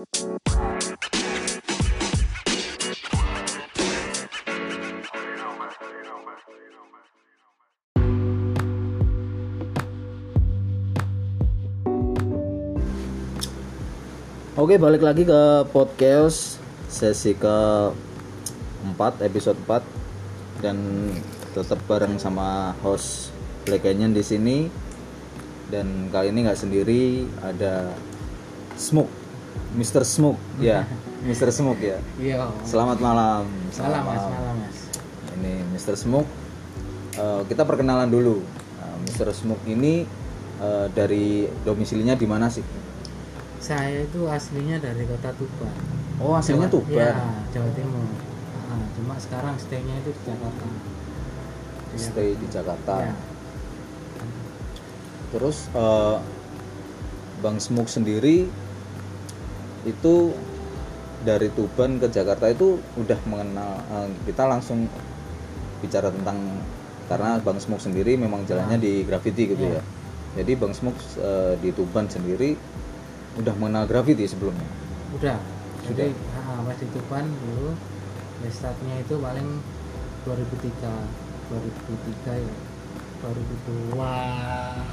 Oke, balik lagi ke podcast sesi ke 4 episode 4 dan tetap bareng sama host Black Canyon di sini. Dan kali ini nggak sendiri ada Smoke, Mr. Smoke ya, Mr. Smoke ya. Iya. Selamat malam. Malam mas, malam mas. Ini Mr. Smoke. Eh, kita perkenalan dulu. Nah, Mr. Smoke ini eh, dari domisilinya di mana sih? Saya itu aslinya dari kota Tuban. Oh, aslinya Jawa- Tuban. Iya, Jawa Timur. Ah, cuma sekarang stay-nya itu di Jakarta. Iya. Stay di Jakarta. Iya. Terus eh, Bang Smoke sendiri itu dari Tuban ke Jakarta itu udah mengenal eh, kita langsung bicara tentang karena Bang Smoke sendiri memang jalannya di graffiti gitu ya. Jadi Bang Smoke eh, di Tuban sendiri udah mengenal graffiti sebelumnya. Udah. Jadi ah, pas di Tuban dulu ya startnya itu paling 2003 2003 ya 2002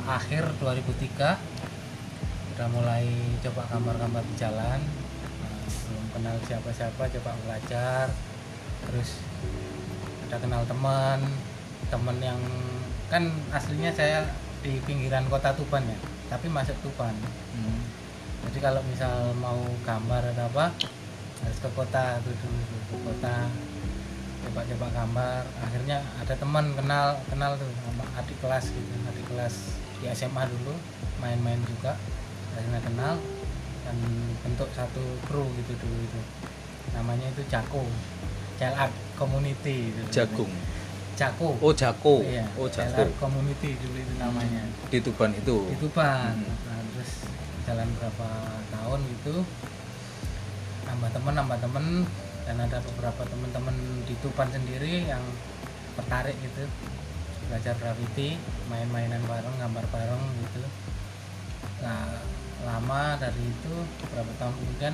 akhir 2003 udah mulai coba gambar-gambar di jalan. Nah, belum kenal siapa-siapa coba belajar. Terus ada kenal teman teman yang kan aslinya saya di pinggiran kota Tuban ya tapi masuk Tuban. Jadi kalau misal mau gambar atau apa harus ke kota tuh dulu ke kota. Coba-coba gambar. Akhirnya ada teman kenal kenal tuh sama adik kelas gitu. Adik kelas di SMA dulu main-main juga akhirnya kenal dan bentuk satu kru gitu dulu itu namanya itu Jako Art Community itu Jagung. Jako Oh, Jako. iya Oh, Jako. Art Community dulu itu namanya Di Tuban itu. itu pak Hmm. nah, terus jalan berapa tahun gitu nambah temen nambah temen dan ada beberapa teman-teman di Tuban sendiri yang tertarik gitu belajar graffiti main-mainan bareng gambar bareng gitu nah lama dari itu beberapa tahun kemudian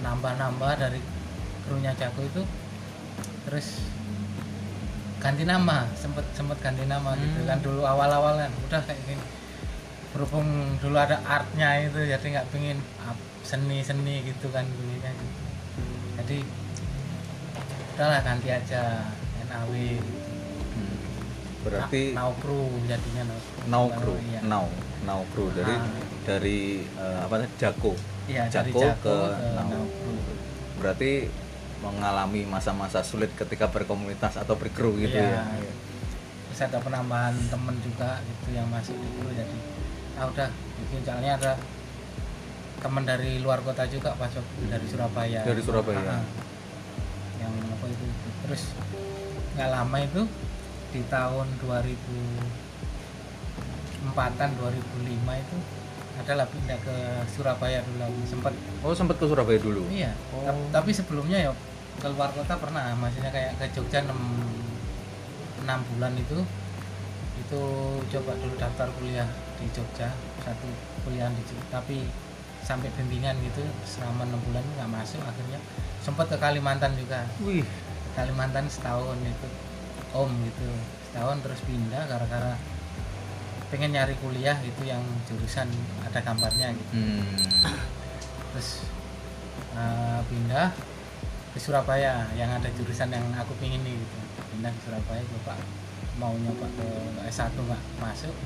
nambah-nambah dari krunya Jago itu terus ganti nama sempet sempet ganti nama gitu Hmm. kan dulu awal-awal kan udah kayak gini berhubung dulu ada artnya itu jadi nggak pingin seni seni gitu kan bunyinya gitu. jadi udahlah ganti aja NAW gitu. Hmm. Berarti Na- Now Crew jadinya Now Crew. Now Baru, Crew, iya. Now, Now Crew dari eh, apa Jako. Iya, dari Jako Jago ke ke Crew. Berarti mengalami masa-masa sulit ketika berkomunitas atau berkru gitu Iya, ya. iya. terus ada penambahan temen juga gitu yang masuk di crew jadi ah udah bikin soalnya ada teman dari luar kota juga pas waktu dari Surabaya Dari Surabaya. Ah, ah. yang apa itu terus nggak lama itu di tahun 2004an 2005 itu adalah pindah ke Surabaya dulu sempat Oh, sempat ke Surabaya dulu. Iya. Oh. Tap- Tapi sebelumnya ya keluar kota pernah, maksudnya kayak ke Jogja 6 6 bulan itu itu coba dulu daftar kuliah di Jogja, satu kuliah di Jogja, tapi sampai bimbingan gitu selama 6 bulan nggak masuk akhirnya sempat ke Kalimantan juga. Wih, Kalimantan setahun itu om gitu setahun terus pindah gara-gara pengen nyari kuliah gitu yang jurusan ada gambarnya gitu hmm. terus uh, pindah ke Surabaya yang ada jurusan yang aku pingin nih gitu pindah ke Surabaya coba mau nyoba ke S1 nggak masuk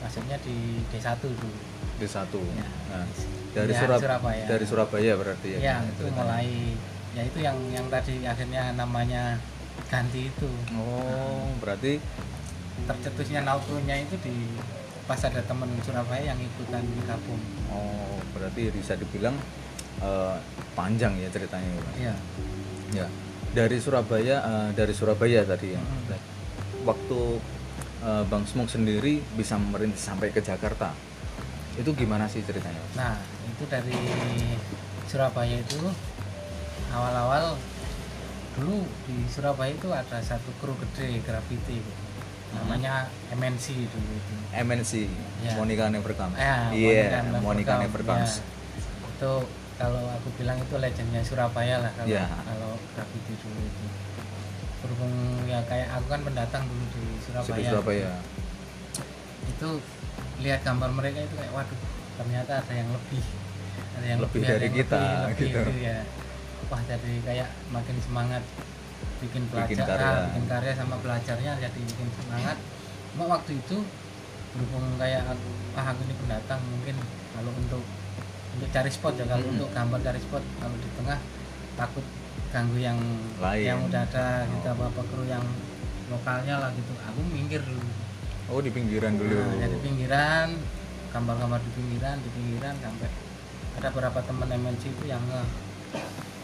masuknya di D1 dulu di satu. Ya. Nah, dari Ya, Surab- Surabaya. dari Surabaya berarti ya. ya Nah, itu ceritanya. mulai ya itu yang yang tadi akhirnya namanya ganti itu Oh, berarti tercetusnya nautunya itu di pas ada temen Surabaya yang ikutan gabung oh, berarti bisa dibilang eh, panjang ya ceritanya. ya, iya Ya. Dari Surabaya eh, dari Surabaya tadi ya. Mhm. Waktu eh, Bang Smoke sendiri bisa merintis sampai ke Jakarta. Itu gimana sih ceritanya? Nah, itu dari Surabaya itu awal-awal dulu di Surabaya itu ada satu kru gede graffiti namanya MNC dulu itu. MNC, Ya. Monica Never Comes. Ya, Iya, Monica Monica Never Never Comes. Ya. Itu kalau aku bilang itu legendnya Surabaya lah kalau Ya. kalau graffiti dulu itu berhubung ya kayak aku kan pendatang dulu di Surabaya Sudah Surabaya itu lihat gambar mereka itu kayak waduh ternyata ada yang lebih ada yang Lebih ada dari yang kita, lebih, lebih gitu. itu ya wah jadi kayak makin semangat bikin Bikin pelajar karya. ah, bikin karya sama belajarnya jadi bikin semangat cuma waktu itu berhubung kayak aku, ah aku ini pendatang mungkin kalau untuk untuk cari spot ya kalau Mm-mm. untuk gambar cari spot kalau di tengah takut ganggu yang Lain. yang udah ada gitu Oh. apa apa kru yang lokalnya lah gitu aku minggir dulu oh di pinggiran dulu Nah, jadi pinggiran, gambar-gambar di pinggiran, di pinggiran sampai ada beberapa teman MNC itu yang nge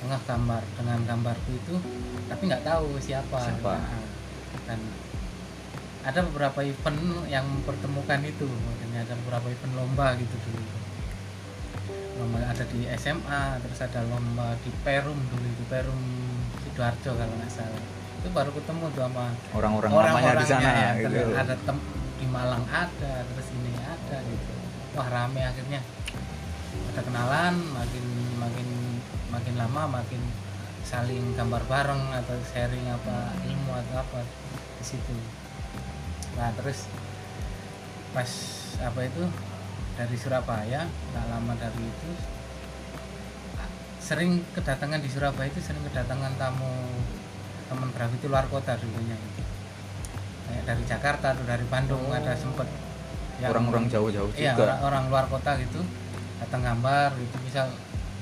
nge gambar dengan gambarku itu, tapi nggak tahu siapa. Siapa? Nah, dan ada beberapa event yang mempertemukan itu, makanya ada beberapa event lomba gitu dulu. Lomba ada di SMA, terus ada lomba di Perum dulu di Perum sidoarjo kalau nggak salah. Itu baru ketemu tuh sama orang-orang lamanya di sana ya, gitu ada tem di Malang ada terus ini ada gitu wah rame akhirnya ada kenalan makin makin makin lama makin saling gambar bareng atau sharing apa ilmu atau apa di situ. Nah terus pas apa itu dari Surabaya nggak lama dari itu sering kedatangan di Surabaya itu sering kedatangan tamu teman graffiti luar kota dulunya. Gitu kayak dari Jakarta atau dari Bandung Oh. ada sempet. Yang- orang-orang jauh-jauh iya juga. orang-orang luar kota gitu datang gambar gitu misal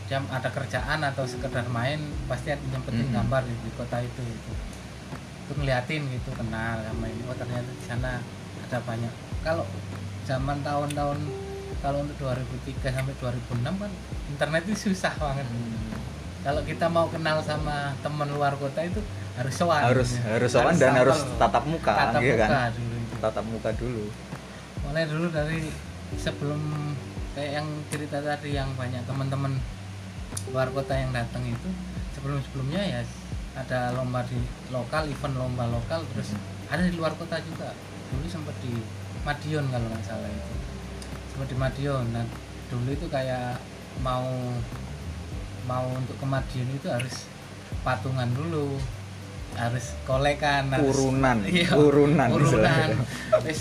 jam ada kerjaan atau sekedar main pasti ada nyempetin Mhm. gambar di, di kota itu gitu. Itu ngeliatin gitu kenal sama ini. Oh ternyata di sana ada banyak. Kalau zaman tahun-tahun kalau untuk 2003 sampai 2006 kan internet itu susah banget. Kalau kita mau kenal sama teman luar kota itu harus sowan. Harus ya. harus sowan dan harus tatap muka tatap gitu muka kan? dulu itu. tatap muka dulu. Mulai dulu dari sebelum kayak yang cerita tadi yang banyak teman-teman luar kota yang datang itu sebelum sebelumnya ya ada lomba di lokal event lomba lokal terus Mhm. ada di luar kota juga dulu sempat di Madiun kalau nggak salah itu sempat di Madiun nah dulu itu kayak mau mau untuk ke Madiun itu harus patungan dulu harus kolekan harus urunan Iya, urunan urunan. Terus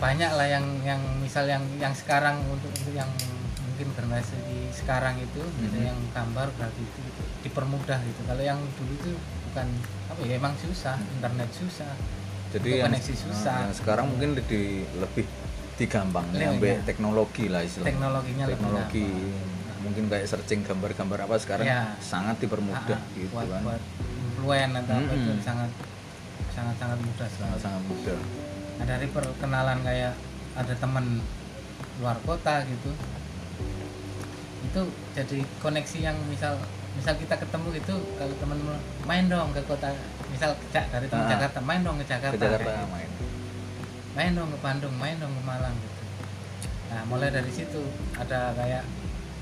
banyak lah yang yang misal yang yang sekarang untuk untuk yang mungkin generasi sekarang itu gitu, Mhm. yang gambar berarti itu gitu, dipermudah gitu kalau yang dulu itu bukan apa ya emang susah internet susah jadi yang, koneksi susah. yang sekarang mungkin lebih lebih digampang Iya, sampai iya. teknologi lah istilahnya teknologinya lebih teknologi gampang. mungkin kayak searching gambar-gambar apa sekarang Iya. sangat dipermudah Ah, gitu buat, kan buat influen atau apa itu Mhm. sangat sangat sangat mudah sangat sangat mudah Nah, dari perkenalan kayak ada teman luar kota gitu itu jadi koneksi yang misal misal kita ketemu gitu kalau teman main dong ke kota misal dari teman Ah. Jakarta main dong ke Jakarta. Ke Jakarta gitu. main. Main dong ke Bandung main dong ke Malang gitu. Nah mulai dari situ ada kayak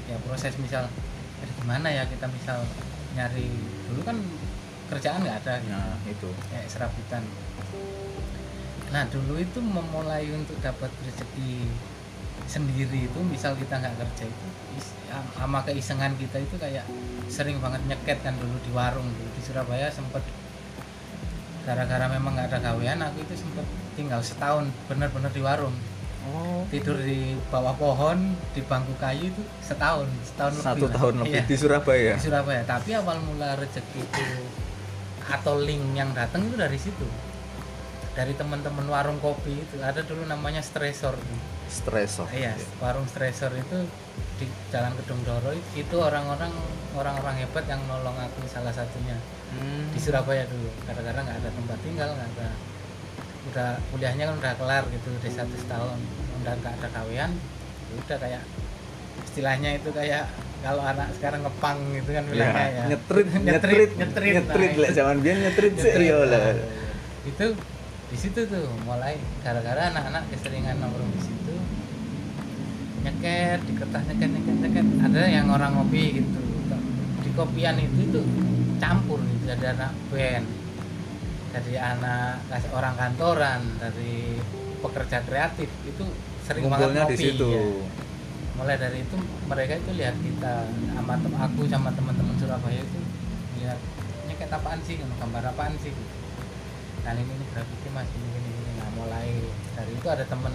ya proses misal eh, gimana ya kita misal nyari dulu kan kerjaan nggak ada gitu. Nah itu. Kayak serabutan. Nah dulu itu memulai untuk dapat rezeki sendiri itu misal kita nggak kerja itu sama keisengan kita itu kayak sering banget nyeket kan dulu di warung dulu. Di Surabaya sempet gara-gara memang nggak ada gawean aku itu sempet tinggal setahun bener-bener di warung. Oh. Tidur di bawah pohon di bangku kayu itu setahun setahun satu lebih lah. tahun lebih Iya. di Surabaya? Di Surabaya. Tapi awal mula rezeki itu atau link yang datang itu dari situ dari teman-teman warung kopi itu ada dulu namanya stresor. Stresor iya warung stresor itu di Jalan Gedung Doro itu orang-orang orang-orang hebat yang nolong aku salah satunya. Hmm. di Surabaya dulu gara-gara nggak ada tempat tinggal nggak ada udah kuliahnya kan udah kelar gitu udah satu setahun udah nggak ada kawian ya udah kayak istilahnya itu kayak kalau anak sekarang ngepang gitu kan bilangnya ya, nyetrit nyetrit nyetrit nyetrit nyetrit nah, lah zaman biar nyetrit sih Nyetrit, ya nah, lah. Itu di situ tuh mulai gara-gara anak-anak keseringan nongkrong di situ nyeket di kertas nyeket nyeket nyeket ada yang orang ngopi gitu di kopian itu tuh campur gitu dari anak band dari anak orang kantoran dari pekerja kreatif itu sering banget ngumpulnya di ngopi situ ya. mulai dari itu mereka itu lihat kita sama aku sama teman-teman Surabaya itu lihat kayak apaan sih gambar apaan sih gitu. Nah ini ini grafiti mas ini ini ini. Nah mulai dari itu ada temen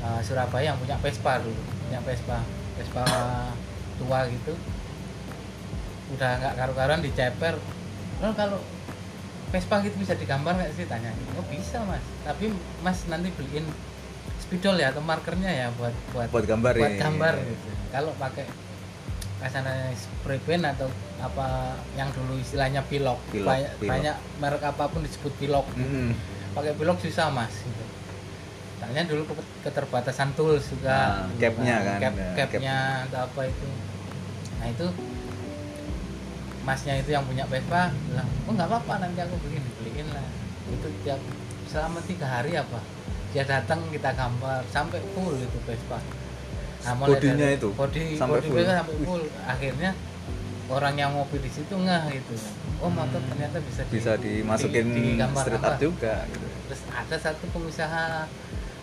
uh, Surabaya yang punya Vespa dulu punya Vespa Vespa tua gitu. Udah nggak karu-karuan diceper. Lalu kalau Vespa gitu bisa digambar nggak sih? Tanya oh bisa mas. Tapi mas nanti beliin spidol ya atau markernya ya buat buat buat gambar buat ya. gambar gitu. Kalau pakai spray paint atau apa yang dulu istilahnya pilok, Pilok, banyak, pilok. banyak merek apa pun disebut pilok. Mm-mm. pakai pilok susah mas gitu. Soalnya dulu ke- keterbatasan tools juga. Nah, capnya kan, cap, ya, capnya atau apa itu. Nah itu masnya itu yang punya Vespa bilang oh nggak apa-apa nanti aku beliin beliin lah. Itu tiap selama tiga hari apa dia datang kita gambar sampai full itu Vespa nah, Bodinya itu? body Sampai body full? Sampai full akhirnya orang yang ngopi di situ ngeh gitu oh motor ternyata bisa di- bisa dimasukin di- digambar street apa. art juga gitu. terus ada satu pengusaha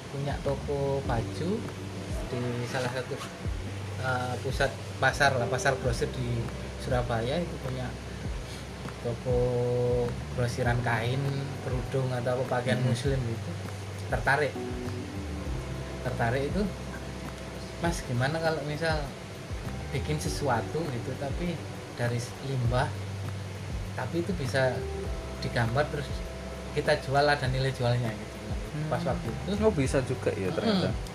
punya toko baju di salah satu uh, pusat pasar lah pasar grosir di Surabaya itu punya toko grosiran kain kerudung atau pakaian Hmm. muslim gitu tertarik tertarik itu mas gimana kalau misal bikin sesuatu gitu tapi dari limbah tapi itu bisa digambar terus kita jual ada nilai jualnya gitu. Pas waktu itu. Oh bisa juga ya ternyata. Mm.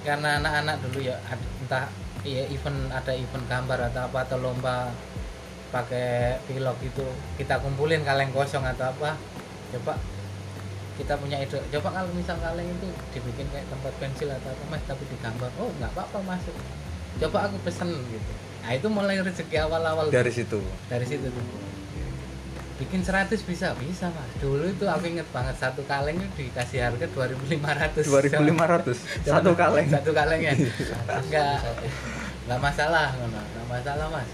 karena anak-anak dulu ya entah ya event ada event gambar atau apa atau lomba pakai pilok itu kita kumpulin kaleng kosong atau apa coba kita punya ide coba kalau misal kaleng itu dibikin kayak tempat pensil atau apa mas tapi digambar oh nggak apa-apa masuk coba aku pesen gitu. Nah itu mulai rezeki awal-awal. Dari situ. Dari situ tuh bikin 100 bisa bisa mas. Dulu itu aku inget banget satu kaleng itu dikasih harga 2500 2500 satu kaleng? satu kaleng ya. Enggak. Enggak masalah enggak masalah mas.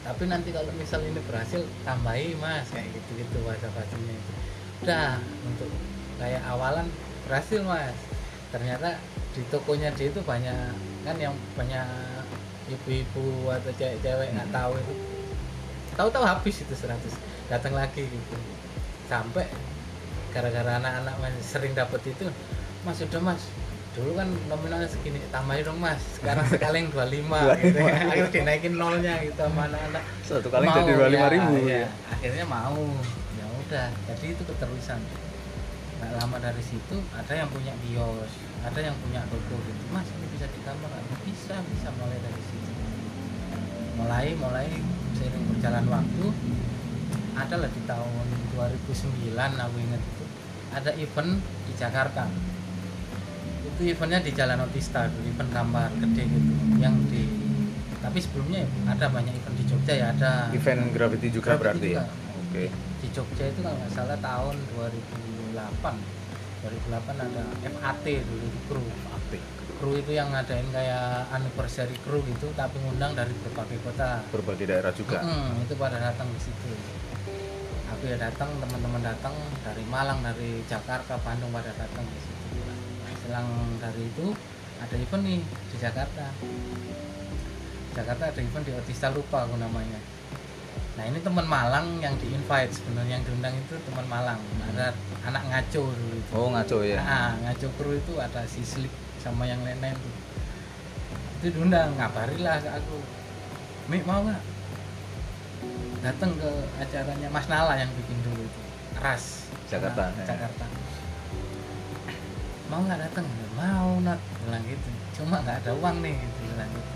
Tapi nanti kalau misal ini berhasil tambahi mas. Kayak gitu gitu bahasa bahasanya itu udah untuk kayak awalan berhasil mas. Ternyata di tokonya dia itu banyak kan yang banyak ibu-ibu atau cewek-cewek nggak tahu itu. Tahu-tahu habis itu 100 datang lagi gitu. Sampai gara-gara anak-anak sering dapat itu mas udah mas. Dulu kan nominalnya segini tambahin dong mas. Sekarang sekali yang 25 gitu ya. Akhirnya dinaikin nolnya gitu sama anak-anak. Satu Mau, jadi 25 ya, ribu ya. akhirnya mau udah jadi itu keterusan. Nggak lama dari situ ada yang punya bios ada yang punya toko gitu. Mas ini bisa digambar nggak?" bisa bisa mulai dari situ. Mulai mulai seiring berjalan waktu. Adalah di tahun 2009 aku ingat itu. Ada event di Jakarta. Itu eventnya di Jalan Otista event gambar gede gitu yang di tapi sebelumnya ya ada banyak event di Jogja ya ada. Event gravity juga berarti ya? oke di Jogja itu kalau nggak salah tahun 2008 2008 ada FAT dulu di kru. Apik. kru itu yang ngadain kayak anniversary kru gitu tapi ngundang dari berbagai kota. Berbagai daerah juga? Mm-mm, itu pada datang di situ. Aku ya datang teman-teman datang dari Malang dari Jakarta Bandung pada datang di situ. Nah, selang dari itu ada event nih di Jakarta. Jakarta ada event di Otista lupa aku namanya nah ini teman Malang yang di invite sebenarnya yang diundang itu teman Malang ada anak ngaco dulu itu oh ngaco ya Nah, ngaco kru itu ada si Slik sama yang lain-lain tuh. Itu diundang, ngabarilah ke aku. Mik mau nggak? Datang ke acaranya Mas Nala yang bikin dulu itu. Ras Jakarta, Nah, ya. Jakarta. Mau nggak datang? Mau nat, bilang gitu. Cuma nggak ada uang nih, gitu bilang gitu.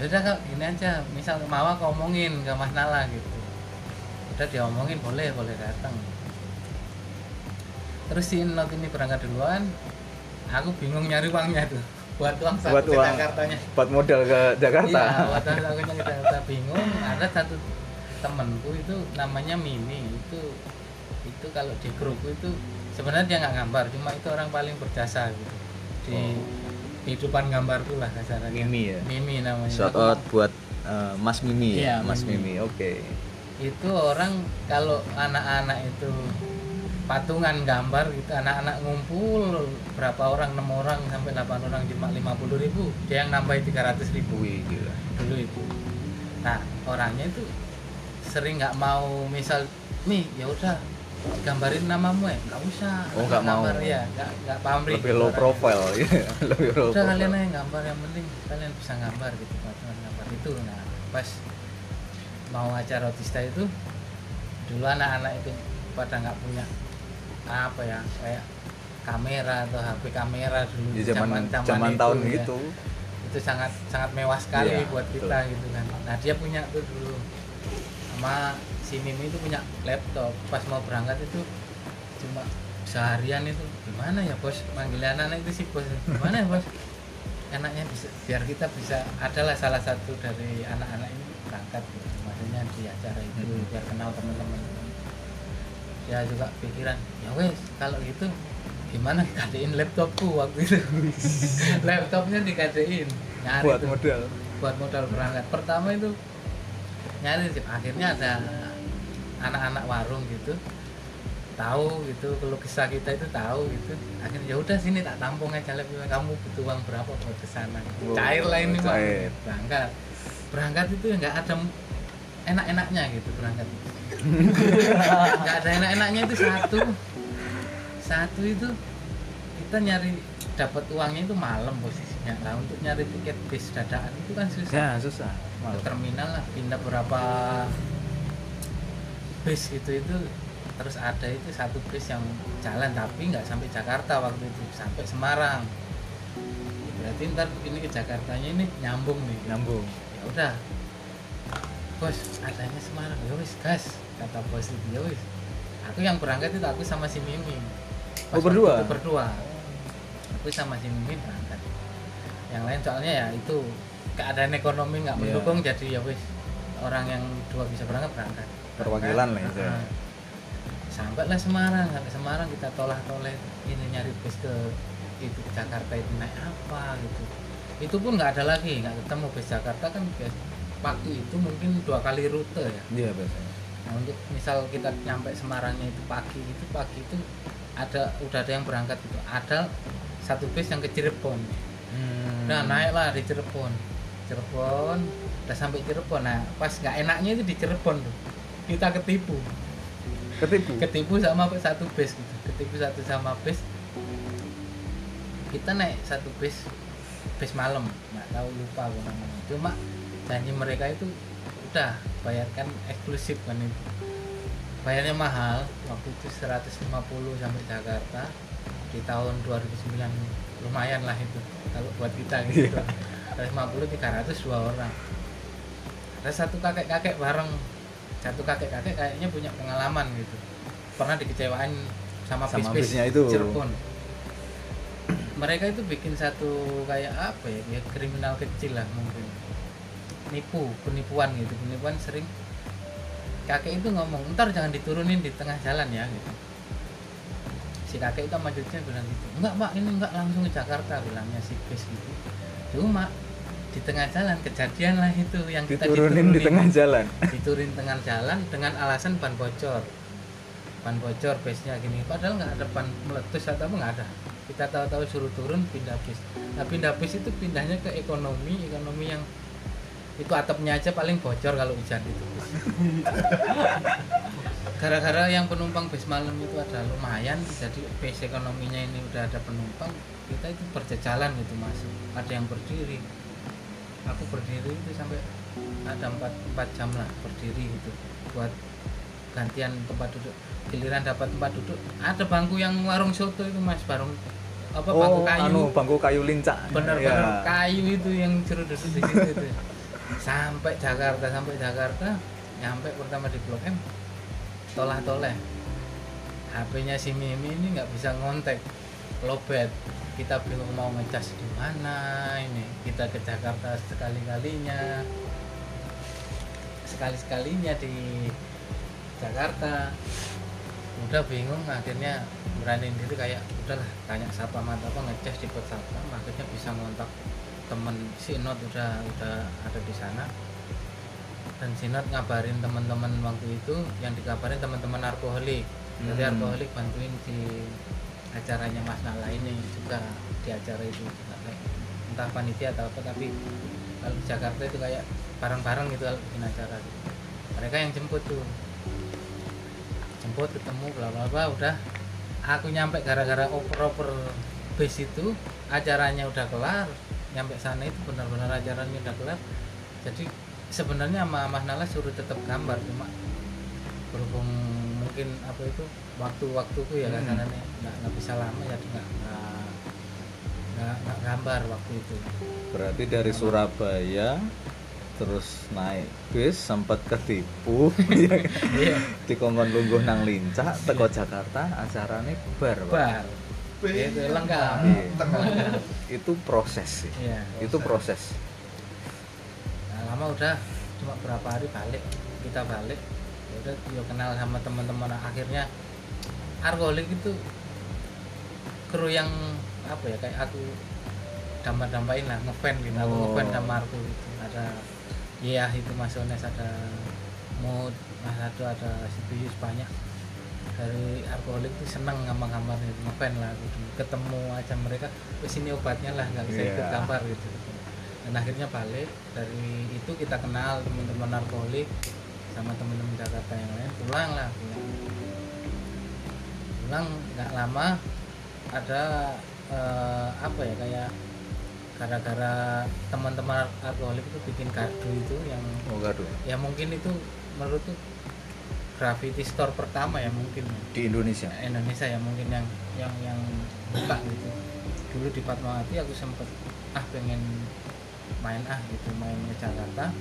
Udah kak, gini aja. Misal mau aku omongin ke Mas Nala gitu. Udah diomongin boleh, boleh datang. Terus si Enot ini berangkat duluan. Aku bingung nyari uangnya tuh. Buat uang saku Buat ke uang. Jakartanya. Buat modal ke Jakarta. Iya buat uang sakunya ke Jakarta. Bingung. Ada satu temenku itu namanya Mimi. Itu itu kalau di grupku itu sebenarnya dia nggak gambar. Cuma itu orang paling berjasa gitu. Di Oh. Kehidupan gambarku lah kasarnya. Mimi ya? Mimi namanya. Shout out buat uh, Mas Mimi Iya, ya Mas Mimi. Mimi oke. Itu orang kalau anak-anak itu patungan gambar gitu anak-anak ngumpul berapa orang enam orang sampai 8 orang cuma 50 ribu dia yang nambahin 300 ribu. Wih, gila. dulu itu. Nah orangnya itu sering nggak mau misal nih ya udah gambarin namamu ya nggak usah Oh, nggak mau. ya nggak nggak pamrih Lebih low profile ya. Lebih low udah kalian aja yang gambar yang penting kalian bisa gambar gitu patungan gambar itu nah pas mau acara otista itu dulu anak-anak itu pada nggak punya apa ya kayak kamera atau HP kamera dulu Di Ya, zaman zaman zaman itu tahun ya. gitu. itu sangat sangat mewah sekali Iya, buat betul. kita gitu kan nah dia punya tuh dulu sama si Mimi itu punya laptop pas mau berangkat itu cuma seharian itu gimana ya bos manggil anak-anak itu si bos gimana ya bos enaknya bisa biar kita bisa adalah salah satu dari anak-anak ini berangkat gitu. maksudnya di acara itu Hmm. biar kenal teman-teman ya juga pikiran ya wes kalau gitu gimana dikadein laptopku waktu itu laptopnya dikadein nyari Buat tuh, modal. buat modal berangkat pertama itu nyari sih. akhirnya ada anak-anak warung gitu tahu gitu kalau kisah kita itu tahu gitu. Akhirnya ya udah sini tak tampung aja laptopnya kamu butuh uang berapa buat ke sana? Wow, cair lah ini Pak. cair. berangkat. Berangkat itu nggak ada enak-enaknya gitu berangkat. Nggak ada enak-enaknya itu satu. Satu itu kita nyari dapat uangnya itu malam posisinya. Lah untuk nyari tiket bis dadaan itu kan susah. Ya, susah. ke terminal lah pindah berapa bis gitu itu terus ada itu satu bis yang jalan tapi nggak sampai Jakarta waktu itu sampai Semarang. Ya, berarti ntar ini ke Jakartanya ini nyambung nih. Nyambung. ya udah. Bos adanya Semarang. Ya wis gas kata bos itu. Ya wis. Aku yang berangkat itu aku sama si Mimi Oh, waktu berdua? itu berdua. Aku sama si Mimi berangkat. Yang lain soalnya ya itu keadaan ekonomi nggak Iya. mendukung jadi ya wis. Orang yang dua bisa berangkat berangkat Perwakilan lah itu. Ya. nah, sampailah Semarang sampai Semarang kita tolah toleh ini nyari bis ke itu ke Jakarta itu naik apa gitu. Itu pun nggak ada lagi nggak ketemu bis Jakarta kan bis waktu itu mungkin dua kali rute ya. Iya, biasanya. nah untuk misal kita nyampe Semarangnya itu pagi itu pagi itu ada udah ada yang berangkat gitu ada satu bis yang ke Cirebon. Hmm. nah naiklah di Cirebon. Cirebon udah sampai Cirebon. Nah pas nggak enaknya itu di Cirebon tuh kita ketipu. Ketipu. ketipu sama satu bis gitu. Ketipu satu sama bis kita naik satu bis bis malam. Nggak tahu lupa aku namanya. Cuma janji mereka itu udah bayarkan eksklusif kan itu. Bayarnya mahal. Waktu itu 150 sampai Jakarta. Di tahun 2009 lumayan lah itu. Kalau buat kita gitu. 150 300 dua orang. Ada satu kakek-kakek bareng satu kakek-kakek kayaknya punya pengalaman gitu. Pernah dikecewain sama, Sama bis-bis bisnya itu. Cirebon. Mereka itu bikin satu kayak apa ya kayak kriminal kecil lah mungkin. Nipu penipuan gitu. Penipuan sering. Kakek itu ngomong ntar jangan diturunin di tengah jalan ya gitu. Si kakek itu sama cucunya bilang gitu enggak pak ini enggak langsung ke Jakarta bilangnya si bis gitu. Cuma di tengah jalan kejadian lah itu yang kita Diturunin di tengah jalan. diturunin tengah jalan dengan alasan ban bocor. Ban bocor bisnya gini. Padahal nggak ada ban meletus atau apa nggak ada. Kita tahu-tahu suruh turun pindah bis nah pindah bis itu pindahnya ke ekonomi ekonomi yang itu atapnya aja paling bocor kalau hujan itu. Gara-gara yang penumpang bis malam itu ada lumayan jadi bis ekonominya ini udah ada penumpang kita itu berjalan gitu masuk ada yang berdiri aku berdiri itu sampai ada empat empat jam lah berdiri gitu. Buat gantian tempat duduk. Giliran dapat tempat duduk ada bangku yang warung soto itu mas. Barung apa bangku Oh, kayu. anu bangku kayu lincah. bener-bener Ya. kayu itu yang duduk di situ itu. Sampai Jakarta sampai Jakarta nyampe pertama di Blok M tolah toleh HP-nya si Mimi ini nggak bisa ngontek lobet. Kita bingung mau ngecas di mana ini. Kita ke Jakarta sekali kalinya sekali sekalinya di Jakarta. Udah bingung akhirnya beraniin diri kayak udahlah tanya siapa mata apa ngecas di satpam akhirnya bisa ngontak temen si Not udah udah ada di sana. Dan si Not ngabarin teman-teman waktu itu yang dikabarin teman-teman narkoholik jadi Hmm. alkoholik bantuin di acaranya Mas Nala ini juga di acara itu juga entah panitia atau apa tapi kalau di Jakarta itu kayak bareng-bareng gitu kalau bikin acara gitu. mereka yang jemput tuh. Jemput ketemu bla bla bla udah. Aku nyampe gara-gara oper-oper base itu acaranya udah kelar. Nyampe sana itu benar-benar acaranya udah kelar. Jadi sebenarnya sama Mas Nala suruh tetap gambar cuma berhubung mungkin apa itu waktu-waktuku ya Hmm. kasarannya nggak nggak bisa lama jadi nggak nggak gambar waktu itu. Berarti dari Surabaya terus naik bis sempat ketipu. Ya iya dikongkon lungguh nang lincah teko Jakarta acaranya bar bar. Itu lengkap. Iya. itu proses sih. Iya itu proses. nah, lama udah cuma berapa hari balik kita balik. ya udah yo kenal sama teman-teman. Akhirnya alkoholik itu kru yang apa ya kayak aku dampak-dampain lah ngefan gitu. Aku Oh. ngefan sama aku gitu. Ada iya itu Mas Ones ada mood Mas Ado ada Sibius banyak. Dari alkoholik itu seneng gambar-gambar gitu ngefan lah gitu ketemu aja mereka wes ini obatnya lah nggak bisa ikut Iya. gambar gitu. Dan akhirnya balik. Dari itu kita kenal teman-teman alkoholik sama teman-teman Jakarta yang lain pulang lah pulang. Pulang nggak lama ada eh, apa ya kayak gara-gara teman-teman alkoholik itu bikin kado itu yang oh gaduh ya mungkin itu menurutku graffiti store pertama ya mungkin. Di Indonesia? Indonesia ya mungkin yang yang yang buka gitu. Dulu di Fatmawati aku sempet ah pengen main ah gitu main ke Jakarta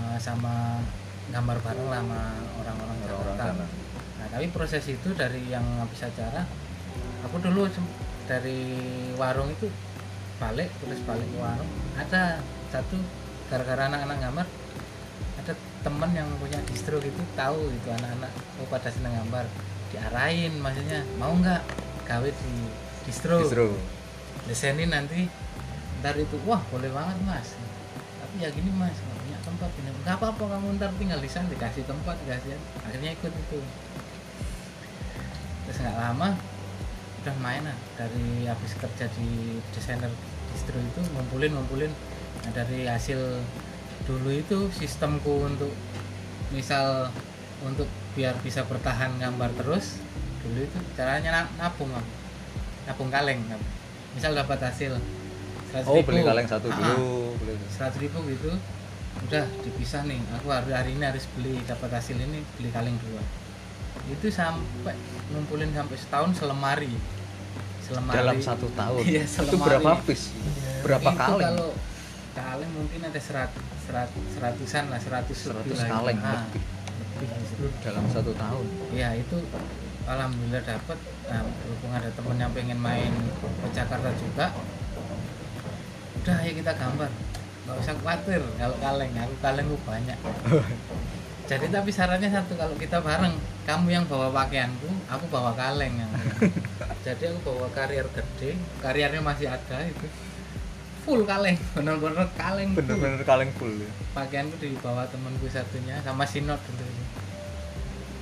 Eh, sama gambar bareng lah sama orang-orang Jakarta. sana. Nah tapi proses itu dari yang habis acara aku dulu dari warung itu balik terus balik ke warung. Ada satu gara-gara anak-anak gambar ada temen yang punya distro gitu tahu itu anak-anak oh pada seneng gambar. Diarahin maksudnya mau nggak gawe di distro, Justru desainin nanti ntar itu wah boleh banget mas. Tapi ya gini mas tempat ini. Nggak apa-apa kamu ntar tinggal di sana dikasih tempat dikasih akhirnya ikut itu. Terus nggak lama udah main lah. Dari habis kerja di desainer distro itu ngumpulin ngumpulin. Nah, dari hasil dulu itu sistemku untuk misal untuk biar bisa bertahan gambar terus dulu itu caranya na- nabung aku. nabung kaleng misal dapat hasil 100 oh beli kaleng satu Ah, dulu beli. Seratus ribu gitu udah dipisah nih. Aku hari hari ini harus beli dapat hasil ini beli kaleng dua. Itu sampai ngumpulin sampai setahun selemari. Selemari. Dalam satu tahun? Iya, itu berapa piece? Berapa itu kaleng? kalau kaleng mungkin ada serat, serat seratusan lah seratus lebih 100 lah itu. kaleng Ah, lebih. lebih dalam satu tahun? Ya itu alhamdulillah dapat nah, berhubung ada temen yang pengen main ke Jakarta juga udah ayo kita gambar nggak usah khawatir kalau kaleng aku kaleng gue banyak. Jadi tapi sarannya satu kalau kita bareng kamu yang bawa pakaianku aku bawa kaleng jadi aku bawa karier gede kariernya masih ada itu. Full kaleng bener-bener kaleng bener-bener kaleng full ya. pakaianku di bawah temanku satunya sama sinot dulu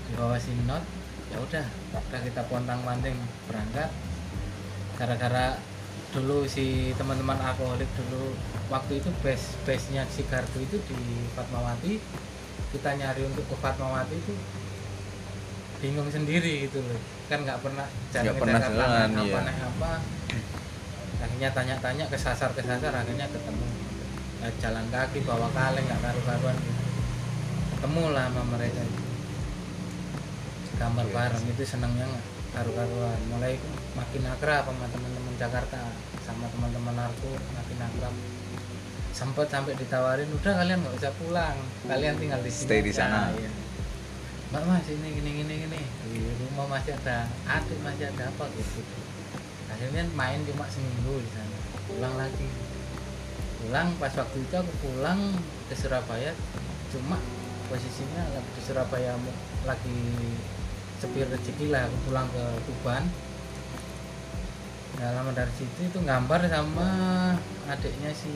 di bawah sinot ya udah udah kita pontang panting berangkat. Gara-gara dulu si teman-teman alkoholik dulu waktu itu base base nya si Gardu itu di Fatmawati. Kita nyari untuk ke Fatmawati itu bingung sendiri gitu loh. Kan nggak pernah Nggak pernah jalan, apa iya. naik apa. Akhirnya tanya-tanya kesasar kesasar akhirnya ketemu. Ya, jalan kaki bawa kaleng nggak karu-karuan gitu. Ketemu lah sama mereka itu. Gambar Iya, bareng itu senengnya nggak karu-karuan. Mulai makin akrab sama teman-teman Jakarta sama teman-teman narko makin akrab. Sempet sampai ditawarin udah kalian nggak usah pulang. Kalian tinggal di sini Stay di aja." sana. Iya. mbak mas ini gini gini gini di rumah masih ada adik masih ada apa gitu. Akhirnya main cuma seminggu di sana. Pulang lagi. Pulang pas waktu itu aku pulang ke Surabaya cuma posisinya lagi di Surabaya lagi sepi rezeki lah aku pulang ke Tuban Nah, lama dari situ itu gambar sama adiknya si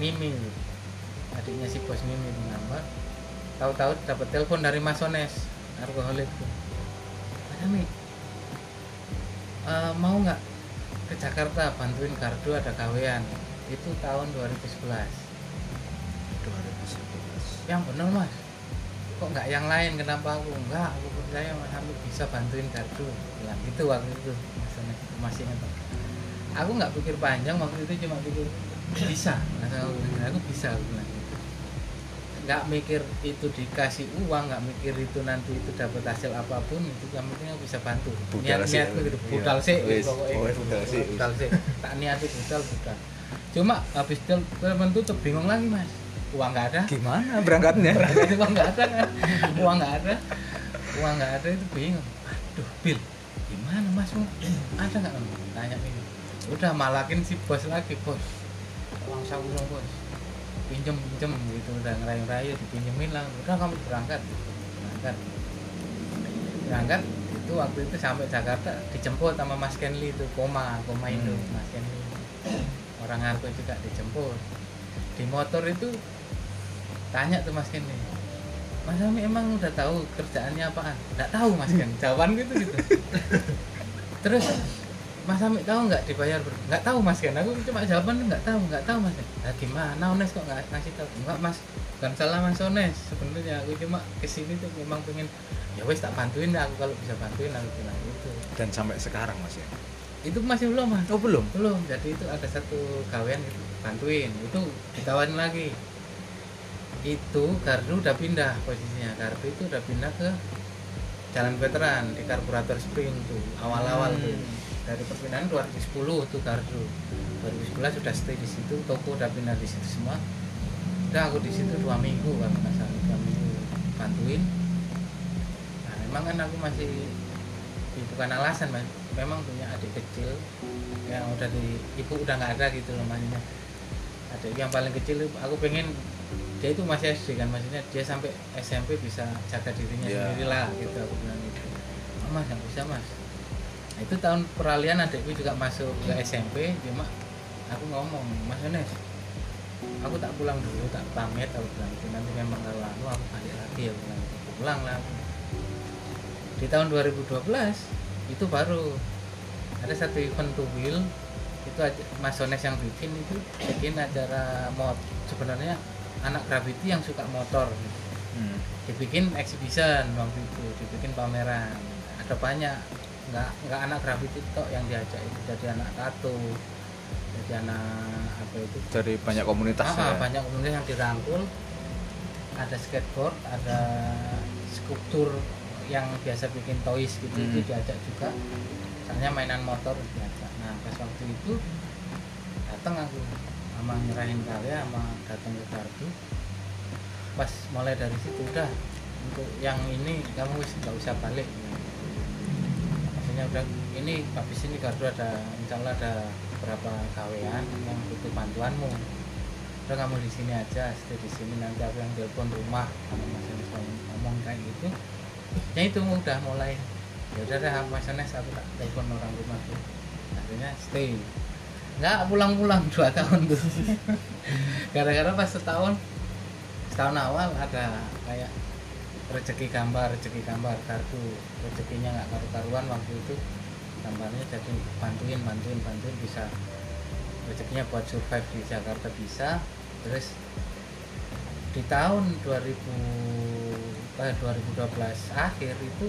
Mimi. Adiknya si bos Mimi itu gambar. Tahu-tahu dapat telepon dari Mas Ones alkoholik Mas Ami eh, mau nggak ke Jakarta bantuin kardu ada gawean? Itu tahun 2011 2011 yang bener mas. Kok nggak yang lain? Kenapa aku? Enggak aku percaya mas Ami bisa bantuin kardu bilang gitu waktu itu masih ingat aku nggak pikir panjang waktu itu cuma pikir bisa. Mas aku aku bisa aku bilang gitu. Nggak mikir itu dikasih uang nggak mikir itu nanti itu dapat hasil apa pun itu yang penting aku bisa bantu. Budal niat niatku gitu Iya. budal sih pokoknya gitu. budal sih. budal sih. Tak niati budal budal. Cuma habis del temen tutup bingung lagi mas. Uang nggak ada. Gimana berangkatnya? Berangkat uang nggak ada. Kan uang nggak ada. Uang nggak ada itu bingung. Aduh bil mas ada nggak tanya ini. Udah malakin si bos lagi bos uang saku dong bos. Pinjem pinjem gitu udah ngerayu-rayu dipinjemin lah. Udah kamu berangkat. Berangkat. Berangkat itu waktu itu sampai Jakarta dijemput sama Mas Kenli itu koma koma Indo Hmm. Mas Kenli orang Arko juga dijemput. Di motor itu tanya tuh Mas Kenli Mas Ami emang udah tahu kerjaannya apaan? Nggak tahu Mas Ken, jawaban gitu gitu. Terus Mas Ami tahu nggak dibayar ber? Nggak tahu Mas Ken, aku cuma jawaban nggak tahu, nggak tahu Mas. Nah, gimana Ones kok nggak ngasih tahu? Enggak Mas, bukan salah Mas Ones. Sebenarnya aku cuma ke sini tuh memang pengen ya wes tak bantuin lah aku kalau bisa bantuin aku bilang gitu. dan sampai sekarang mas ya Itu masih belum Mas. oh belum Belum, jadi itu ada satu gawean gitu, bantuin. Itu ditawarin lagi. Itu Gardu udah pindah posisinya. Gardu itu udah pindah ke Jalan Veteran di karburator Spring tuh awal-awal Hmm. tuh. Dari perpindahan 2010 tuh Gardu. 2011 sudah stay di situ, toko udah pindah di situ semua. Udah aku di situ dua minggu kalau nggak salah dua minggu bantuin. Nah, memang kan aku masih ya bukan alasan mas memang punya adik kecil yang udah di ibu udah nggak ada gitu loh maksudnya adik yang paling kecil aku pengen dia itu masih SD kan maksudnya dia sampai SMP bisa jaga dirinya Iya. sendiri lah gitu aku bilang gitu oh, mas nggak bisa mas Nah, itu tahun peralihan adikku juga masuk ke SMP cuma aku ngomong mas Yones aku tak pulang dulu tak pamit aku bilang gitu nanti memang kalau anu aku balik lagi aku bilang gitu. pulang lah aku. di tahun 2012 itu baru ada satu event two wheel itu Mas Ones yang bikin itu bikin acara mod sebenarnya anak gravity yang suka motor gitu. Hmm. dibikin exhibition waktu itu dibikin pameran. Ada banyak. Nggak nggak anak gravity tok yang diajak itu. Jadi anak tato jadi anak apa itu? Dari banyak komunitas Ah, ya? banyak komunitas yang dirangkul. Ada skateboard ada skulptur yang biasa bikin toys gitu itu Hmm. diajak juga. Misalnya mainan motor diajak. Nah pas waktu itu datang aku sama nyerahin karya sama datang ke kartu. Pas mulai dari situ udah untuk yang ini kamu nggak usah balik. Maksudnya udah ini habis ini kartu ada insya ada beberapa gawean yang butuh bantuanmu. Udah kamu di sini aja stay di sini nanti aku yang telepon rumah sama mas Anes ngomong kayak gitu. Ya itu udah mulai. Ya udah deh mas aku tak telepon orang rumah tuh. Akhirnya stay nggak pulang-pulang dua tahun tuh. Gara-gara pas setahun setahun awal ada kayak rezeki gambar rezeki gambar kartu. Rezekinya nggak karu-karuan waktu itu. Gambarnya jadi bantuin bantuin bantuin bisa. Rezekinya buat survive di Jakarta bisa. Terus di tahun 2000 eh, 2012 akhir itu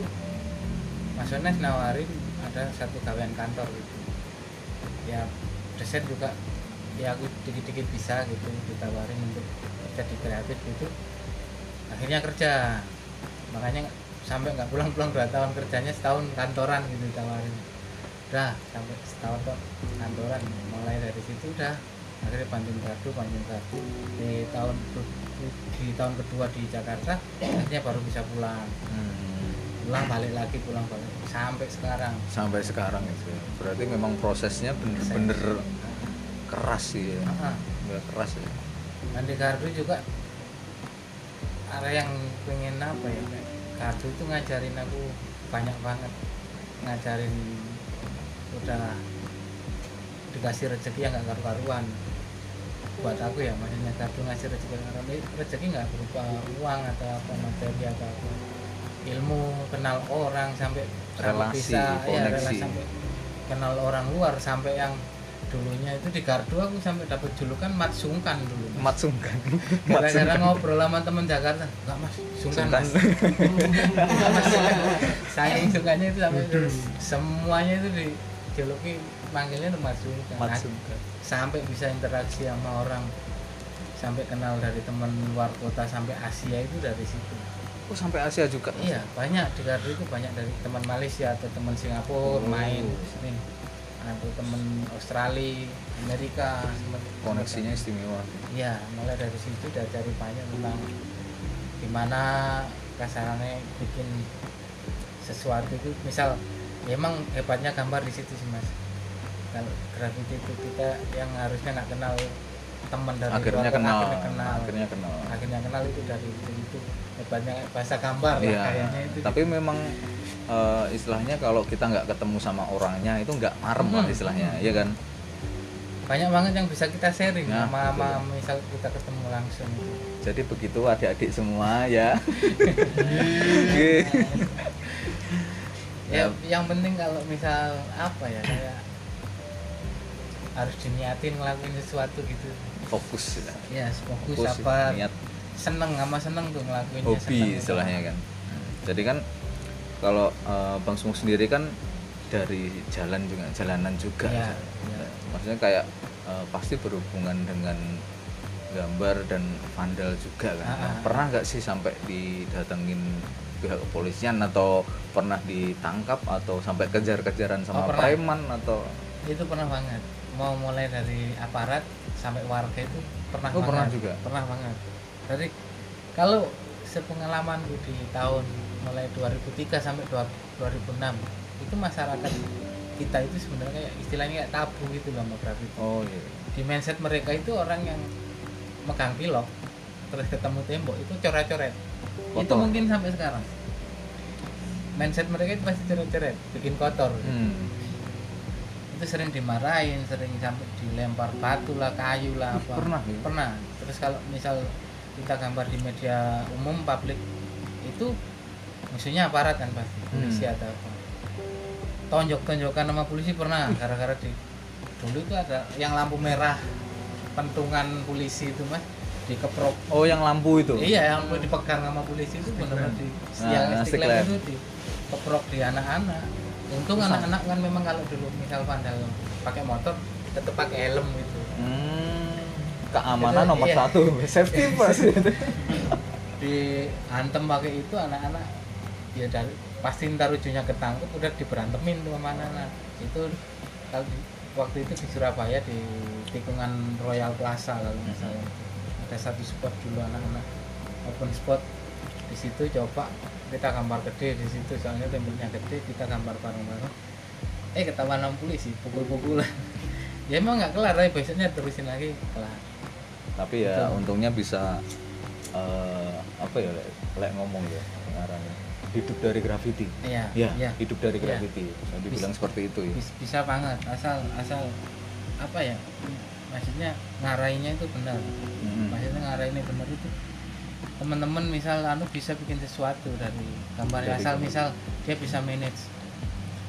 Mas Ones nawarin ada satu gawean kantor gitu. Ya desain juga ya aku dikit-dikit bisa gitu ditawarin untuk kerja di kreatif gitu. Akhirnya kerja. Makanya sampai nggak pulang-pulang dua tahun kerjanya setahun kantoran gitu ditawarin. Udah sampai setahun kok kantoran. Mulai dari situ udah akhirnya bantuin kartu bantuin kartu di tahun di tahun kedua di Jakarta akhirnya baru bisa pulang. Hmm. Pulang balik lagi pulang balik. Sampai sekarang. Sampai sekarang itu ya. berarti memang prosesnya bener-bener keras sih ya. Nggak keras ya. Dan di kartu juga ada yang pengen apa ya kartu itu ngajarin aku banyak banget. Ngajarin udah dikasih rezeki yang nggak karu-karuan. Buat aku ya maksudnya kartu ngasih rezeki rezeki nggak berupa uang atau apa materi atau apa ilmu kenal orang sampai Relasi, bisa ya koneksi. relasi sampai kenal orang luar sampai yang dulunya itu di gardu aku sampai dapat julukan mat sungkan dulu Mas. Mat sungkan. gara-gara ngobrol sama temen Jakarta enggak mas sungkan Sungkan. mas saking itu sampai semuanya itu dijuluki manggilnya tuh mas sungkan Mat Nah, sungkan. sampai bisa interaksi sama orang sampai kenal dari teman luar kota sampai Asia itu dari situ Oh sampai Asia juga. iya banyak di Gardu itu banyak dari teman Malaysia atau teman Singapura Oh. main sering atau teman Australia Amerika Koneksinya istimewa. iya mulai dari situ diajari banyak tentang gimana kasarannya bikin sesuatu itu misal ya emang hebatnya gambar di situ sih mas kalau graffiti itu kita yang harusnya nggak kenal teman dari Akhirnya kenal. akhirnya kenal Akhirnya kenal. akhirnya kenal itu dari itu, itu hebatnya bahasa gambar lah Iya. kayaknya itu Tapi memang eh, istilahnya kalau kita nggak ketemu sama orangnya itu nggak marem lah Hmm. istilahnya, ya kan? banyak banget yang bisa kita sharing Nah, sama, sama misal kita ketemu langsung. Jadi begitu adik-adik semua ya. Oke. ya Ya. yang penting kalau misal apa ya kayak harus diniatin ngelakuin sesuatu gitu Fokus ya. ya fokus Fokus, apa niat seneng sama seneng tuh ngelakuinnya hobi istilahnya kan. Jadi kan kalau eh, Bang Sumuk sendiri kan dari jalan juga jalanan juga. Iya, iya. Maksudnya kayak eh, pasti berhubungan dengan gambar dan vandal juga kan. Ah, Nah, ah. pernah nggak sih sampai didatengin pihak kepolisian atau pernah ditangkap atau sampai kejar-kejaran sama Oh, pernah. preman atau itu pernah banget mau mulai dari aparat sampai warga itu pernah Oh, banget. pernah juga? pernah banget. Dari kalau sepengalamanku di tahun mulai 2003 sampai 2006 itu masyarakat kita itu sebenarnya kayak istilahnya kayak tabu gitu loh sama graffiti oh iya. Di mindset mereka itu orang yang megang pilok terus ketemu tembok itu coret-coret. Itu mungkin sampai sekarang. Mindset mereka itu pasti coret-coret bikin kotor. Hmm. Itu sering dimarahin sering sampai dilempar batu lah kayu lah apa. Pernah ya? pernah. Terus kalau misal kita gambar di media umum publik itu musuhnya aparat kan pasti Hmm. polisi atau apa. Tonjok-tonjokan sama polisi pernah gara-gara di dulu itu ada yang lampu merah pentungan polisi itu mas dikeprok. Oh yang lampu itu? Iya yang dipegang sama polisi itu benar-benar di Nah, yang lamp. itu dikeprok di anak-anak untung anak-anak kan memang kalau dulu misal pandal pakai motor tetap pakai helm gitu. Hmm, keamanan Itu, nomor iya. satu safety first. Diantem pakai itu anak-anak ya dari pasti ntar ujungnya ketangkep udah diberantemin tuh sama anak-anak. Itu kalau di- waktu itu di Surabaya di tikungan Royal Plaza kalau nggak salah. Ada satu spot dulu anak-anak open spot. Di situ coba kita gambar gede di situ soalnya temboknya gede kita gambar bareng-bareng. Eh ketahuan sama polisi pukul-pukulan. Ya emang nggak kelar tapi besoknya terusin lagi kelar. Tapi ya Betul. untungnya bisa eh, apa ya lek, lek ngomong ya ngarangnya hidup dari graffiti iya ya iya. hidup dari Iya. graffiti bisa dibilang seperti itu ya. Bis- bisa banget asal asal apa ya maksudnya ngarahinnya itu benar. Mm-mm. maksudnya ngarahinnya benar itu teman-teman misal anu bisa bikin sesuatu dari gambarnya Dari asal gambar. misal dia bisa manage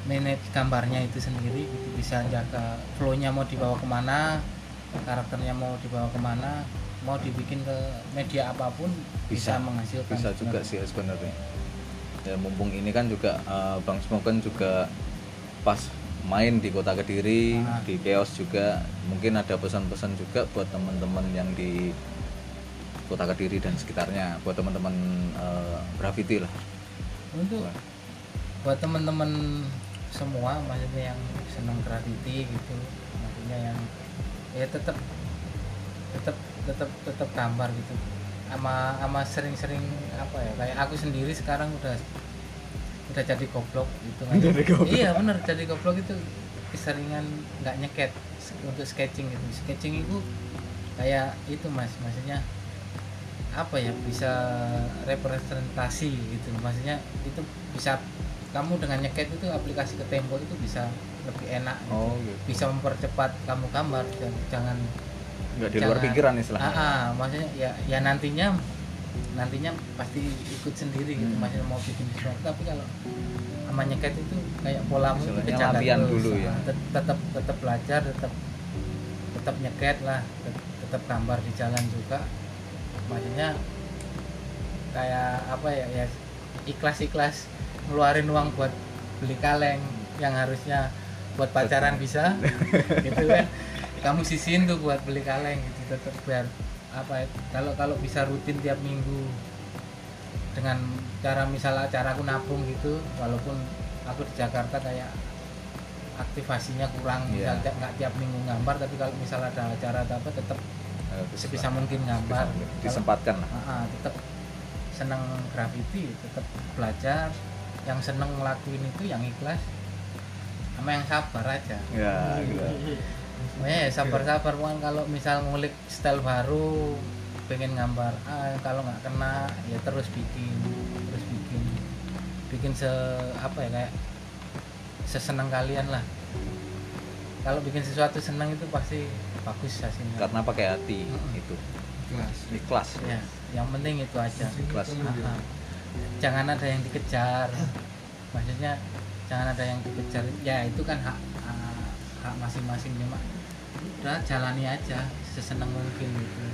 manage gambarnya itu sendiri gitu. bisa jaga flow-nya mau dibawa ke mana karakternya mau dibawa ke mana mau dibikin ke media apa pun bisa, Bisa. menghasilkan bisa juga sih sebenarnya ya mumpung ini kan juga eh, Bang Smoken juga pas main di kota Kediri Ah. di Chaos juga mungkin ada pesan-pesan juga buat teman-teman yang di kota Kediri dan sekitarnya buat teman-teman eh, graffiti lah. Untuk buat teman-teman semua maksudnya yang senang graffiti gitu maksudnya yang ya tetap tetap tetap tetap gambar gitu. Sama sama sering-sering apa ya kayak aku sendiri sekarang udah udah jadi goblok gitu. Jadi goblok. iya bener jadi goblok itu keseringan nggak nyeket untuk sketching gitu. Sketching itu kayak itu mas maksudnya apa ya bisa representasi gitu maksudnya itu bisa kamu dengan nyeket itu aplikasi ke Tempo itu bisa lebih enak gitu. oh gitu bisa mempercepat kamu gambar dan jangan nggak di luar jangan- pikiran istilahnya ah, ah, maksudnya ya ya nantinya nantinya pasti ikut sendiri gitu Hmm. masih mau bikin sesuatu tapi kalau sama nyeket itu kayak polamu kejaga latihan terus. dulu ya. Ah, tet- tetap tetap belajar tetap tetap nyeket lah tet- tetap gambar di jalan juga maksudnya kayak apa ya ya ikhlas ikhlas ngeluarin uang buat beli kaleng yang harusnya buat pacaran bisa. Gitu kan. Kamu sisihin tuh buat beli kaleng gitu tetap biar apa ya, kalau kalau bisa rutin tiap minggu dengan cara misal acara aku nabung gitu walaupun aku di Jakarta kayak aktivasinya kurang Iya. misal tiap- nggak tiap minggu gambar tapi kalau misal ada acara atau apa tetap Eh, sebisa mungkin gambar sebisa mungkin. Kalau- disempatkan lah. Ah, ah, tetap seneng graffiti tetap belajar. Yang seneng ngelakuin itu yang ikhlas sama yang sabar aja. Ya gitu. Eh sabar-sabar Wan. Kalau misal ngulik style baru pengen gambar ah, kalau nggak kena ya terus bikin terus bikin. Bikin se apa ya kayak seseneng kalian lah. Kalau bikin sesuatu seneng itu pasti bagus hasilnya karena pakai hati Mm-mm. itu. Kelas ikhlas. Ya yang penting itu aja. Ikhlas. Jangan ada yang dikejar. Maksudnya jangan ada yang dikejar. Ya itu kan hak ah, hak masing-masing. Cuma udah jalani aja seseneng mungkin gitu.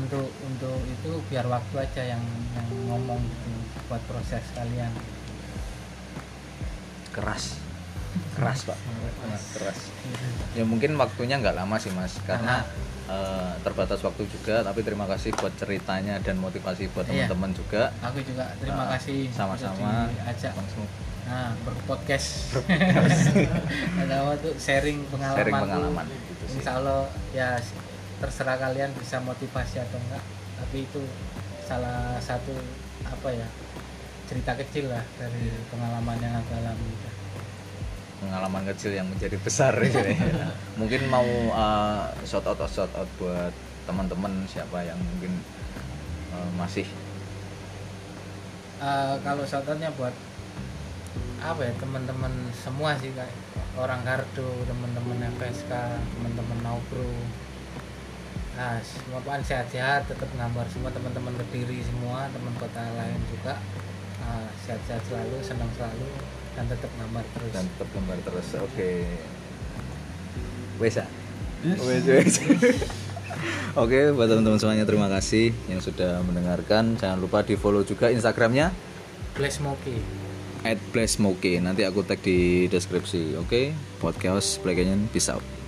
Untuk untuk itu biar waktu aja yang yang ngomong gitu buat proses kalian. Keras keras pak. Keras. Ya mungkin waktunya nggak lama sih mas karena eh, terbatas waktu juga tapi terima kasih buat ceritanya dan motivasi buat Iya. teman-teman juga. Aku juga terima Ah, kasih sama-sama. Bang Smu. nah berpodcast. Ada tuh? Sharing pengalaman sharing pengalaman gitu sih. Insya Allah ya terserah kalian bisa motivasi atau enggak. Tapi itu salah satu apa ya cerita kecil lah dari pengalaman yang aku alami pengalaman kecil yang menjadi besar gitu ya. mungkin mau uh, shout out shout out buat teman-teman siapa yang mungkin uh, masih. Eh, kalau shoutoutnya buat apa ya teman-teman semua sih kayak orang Gardo teman-teman FSK teman-teman Naubro. Nah semua pan sehat-sehat tetap gambar semua teman-teman kediri semua teman kota lain juga. Nah, sehat-sehat selalu senang selalu dan tetap gambar terus dan tetap gambar terus oke wes ya wes wes Oke, buat teman-teman semuanya terima kasih yang sudah mendengarkan. Jangan lupa di follow juga Instagramnya Bless Moki @blessmoke. Nanti aku tag di deskripsi. Oke, podcast Black Canyon, peace out.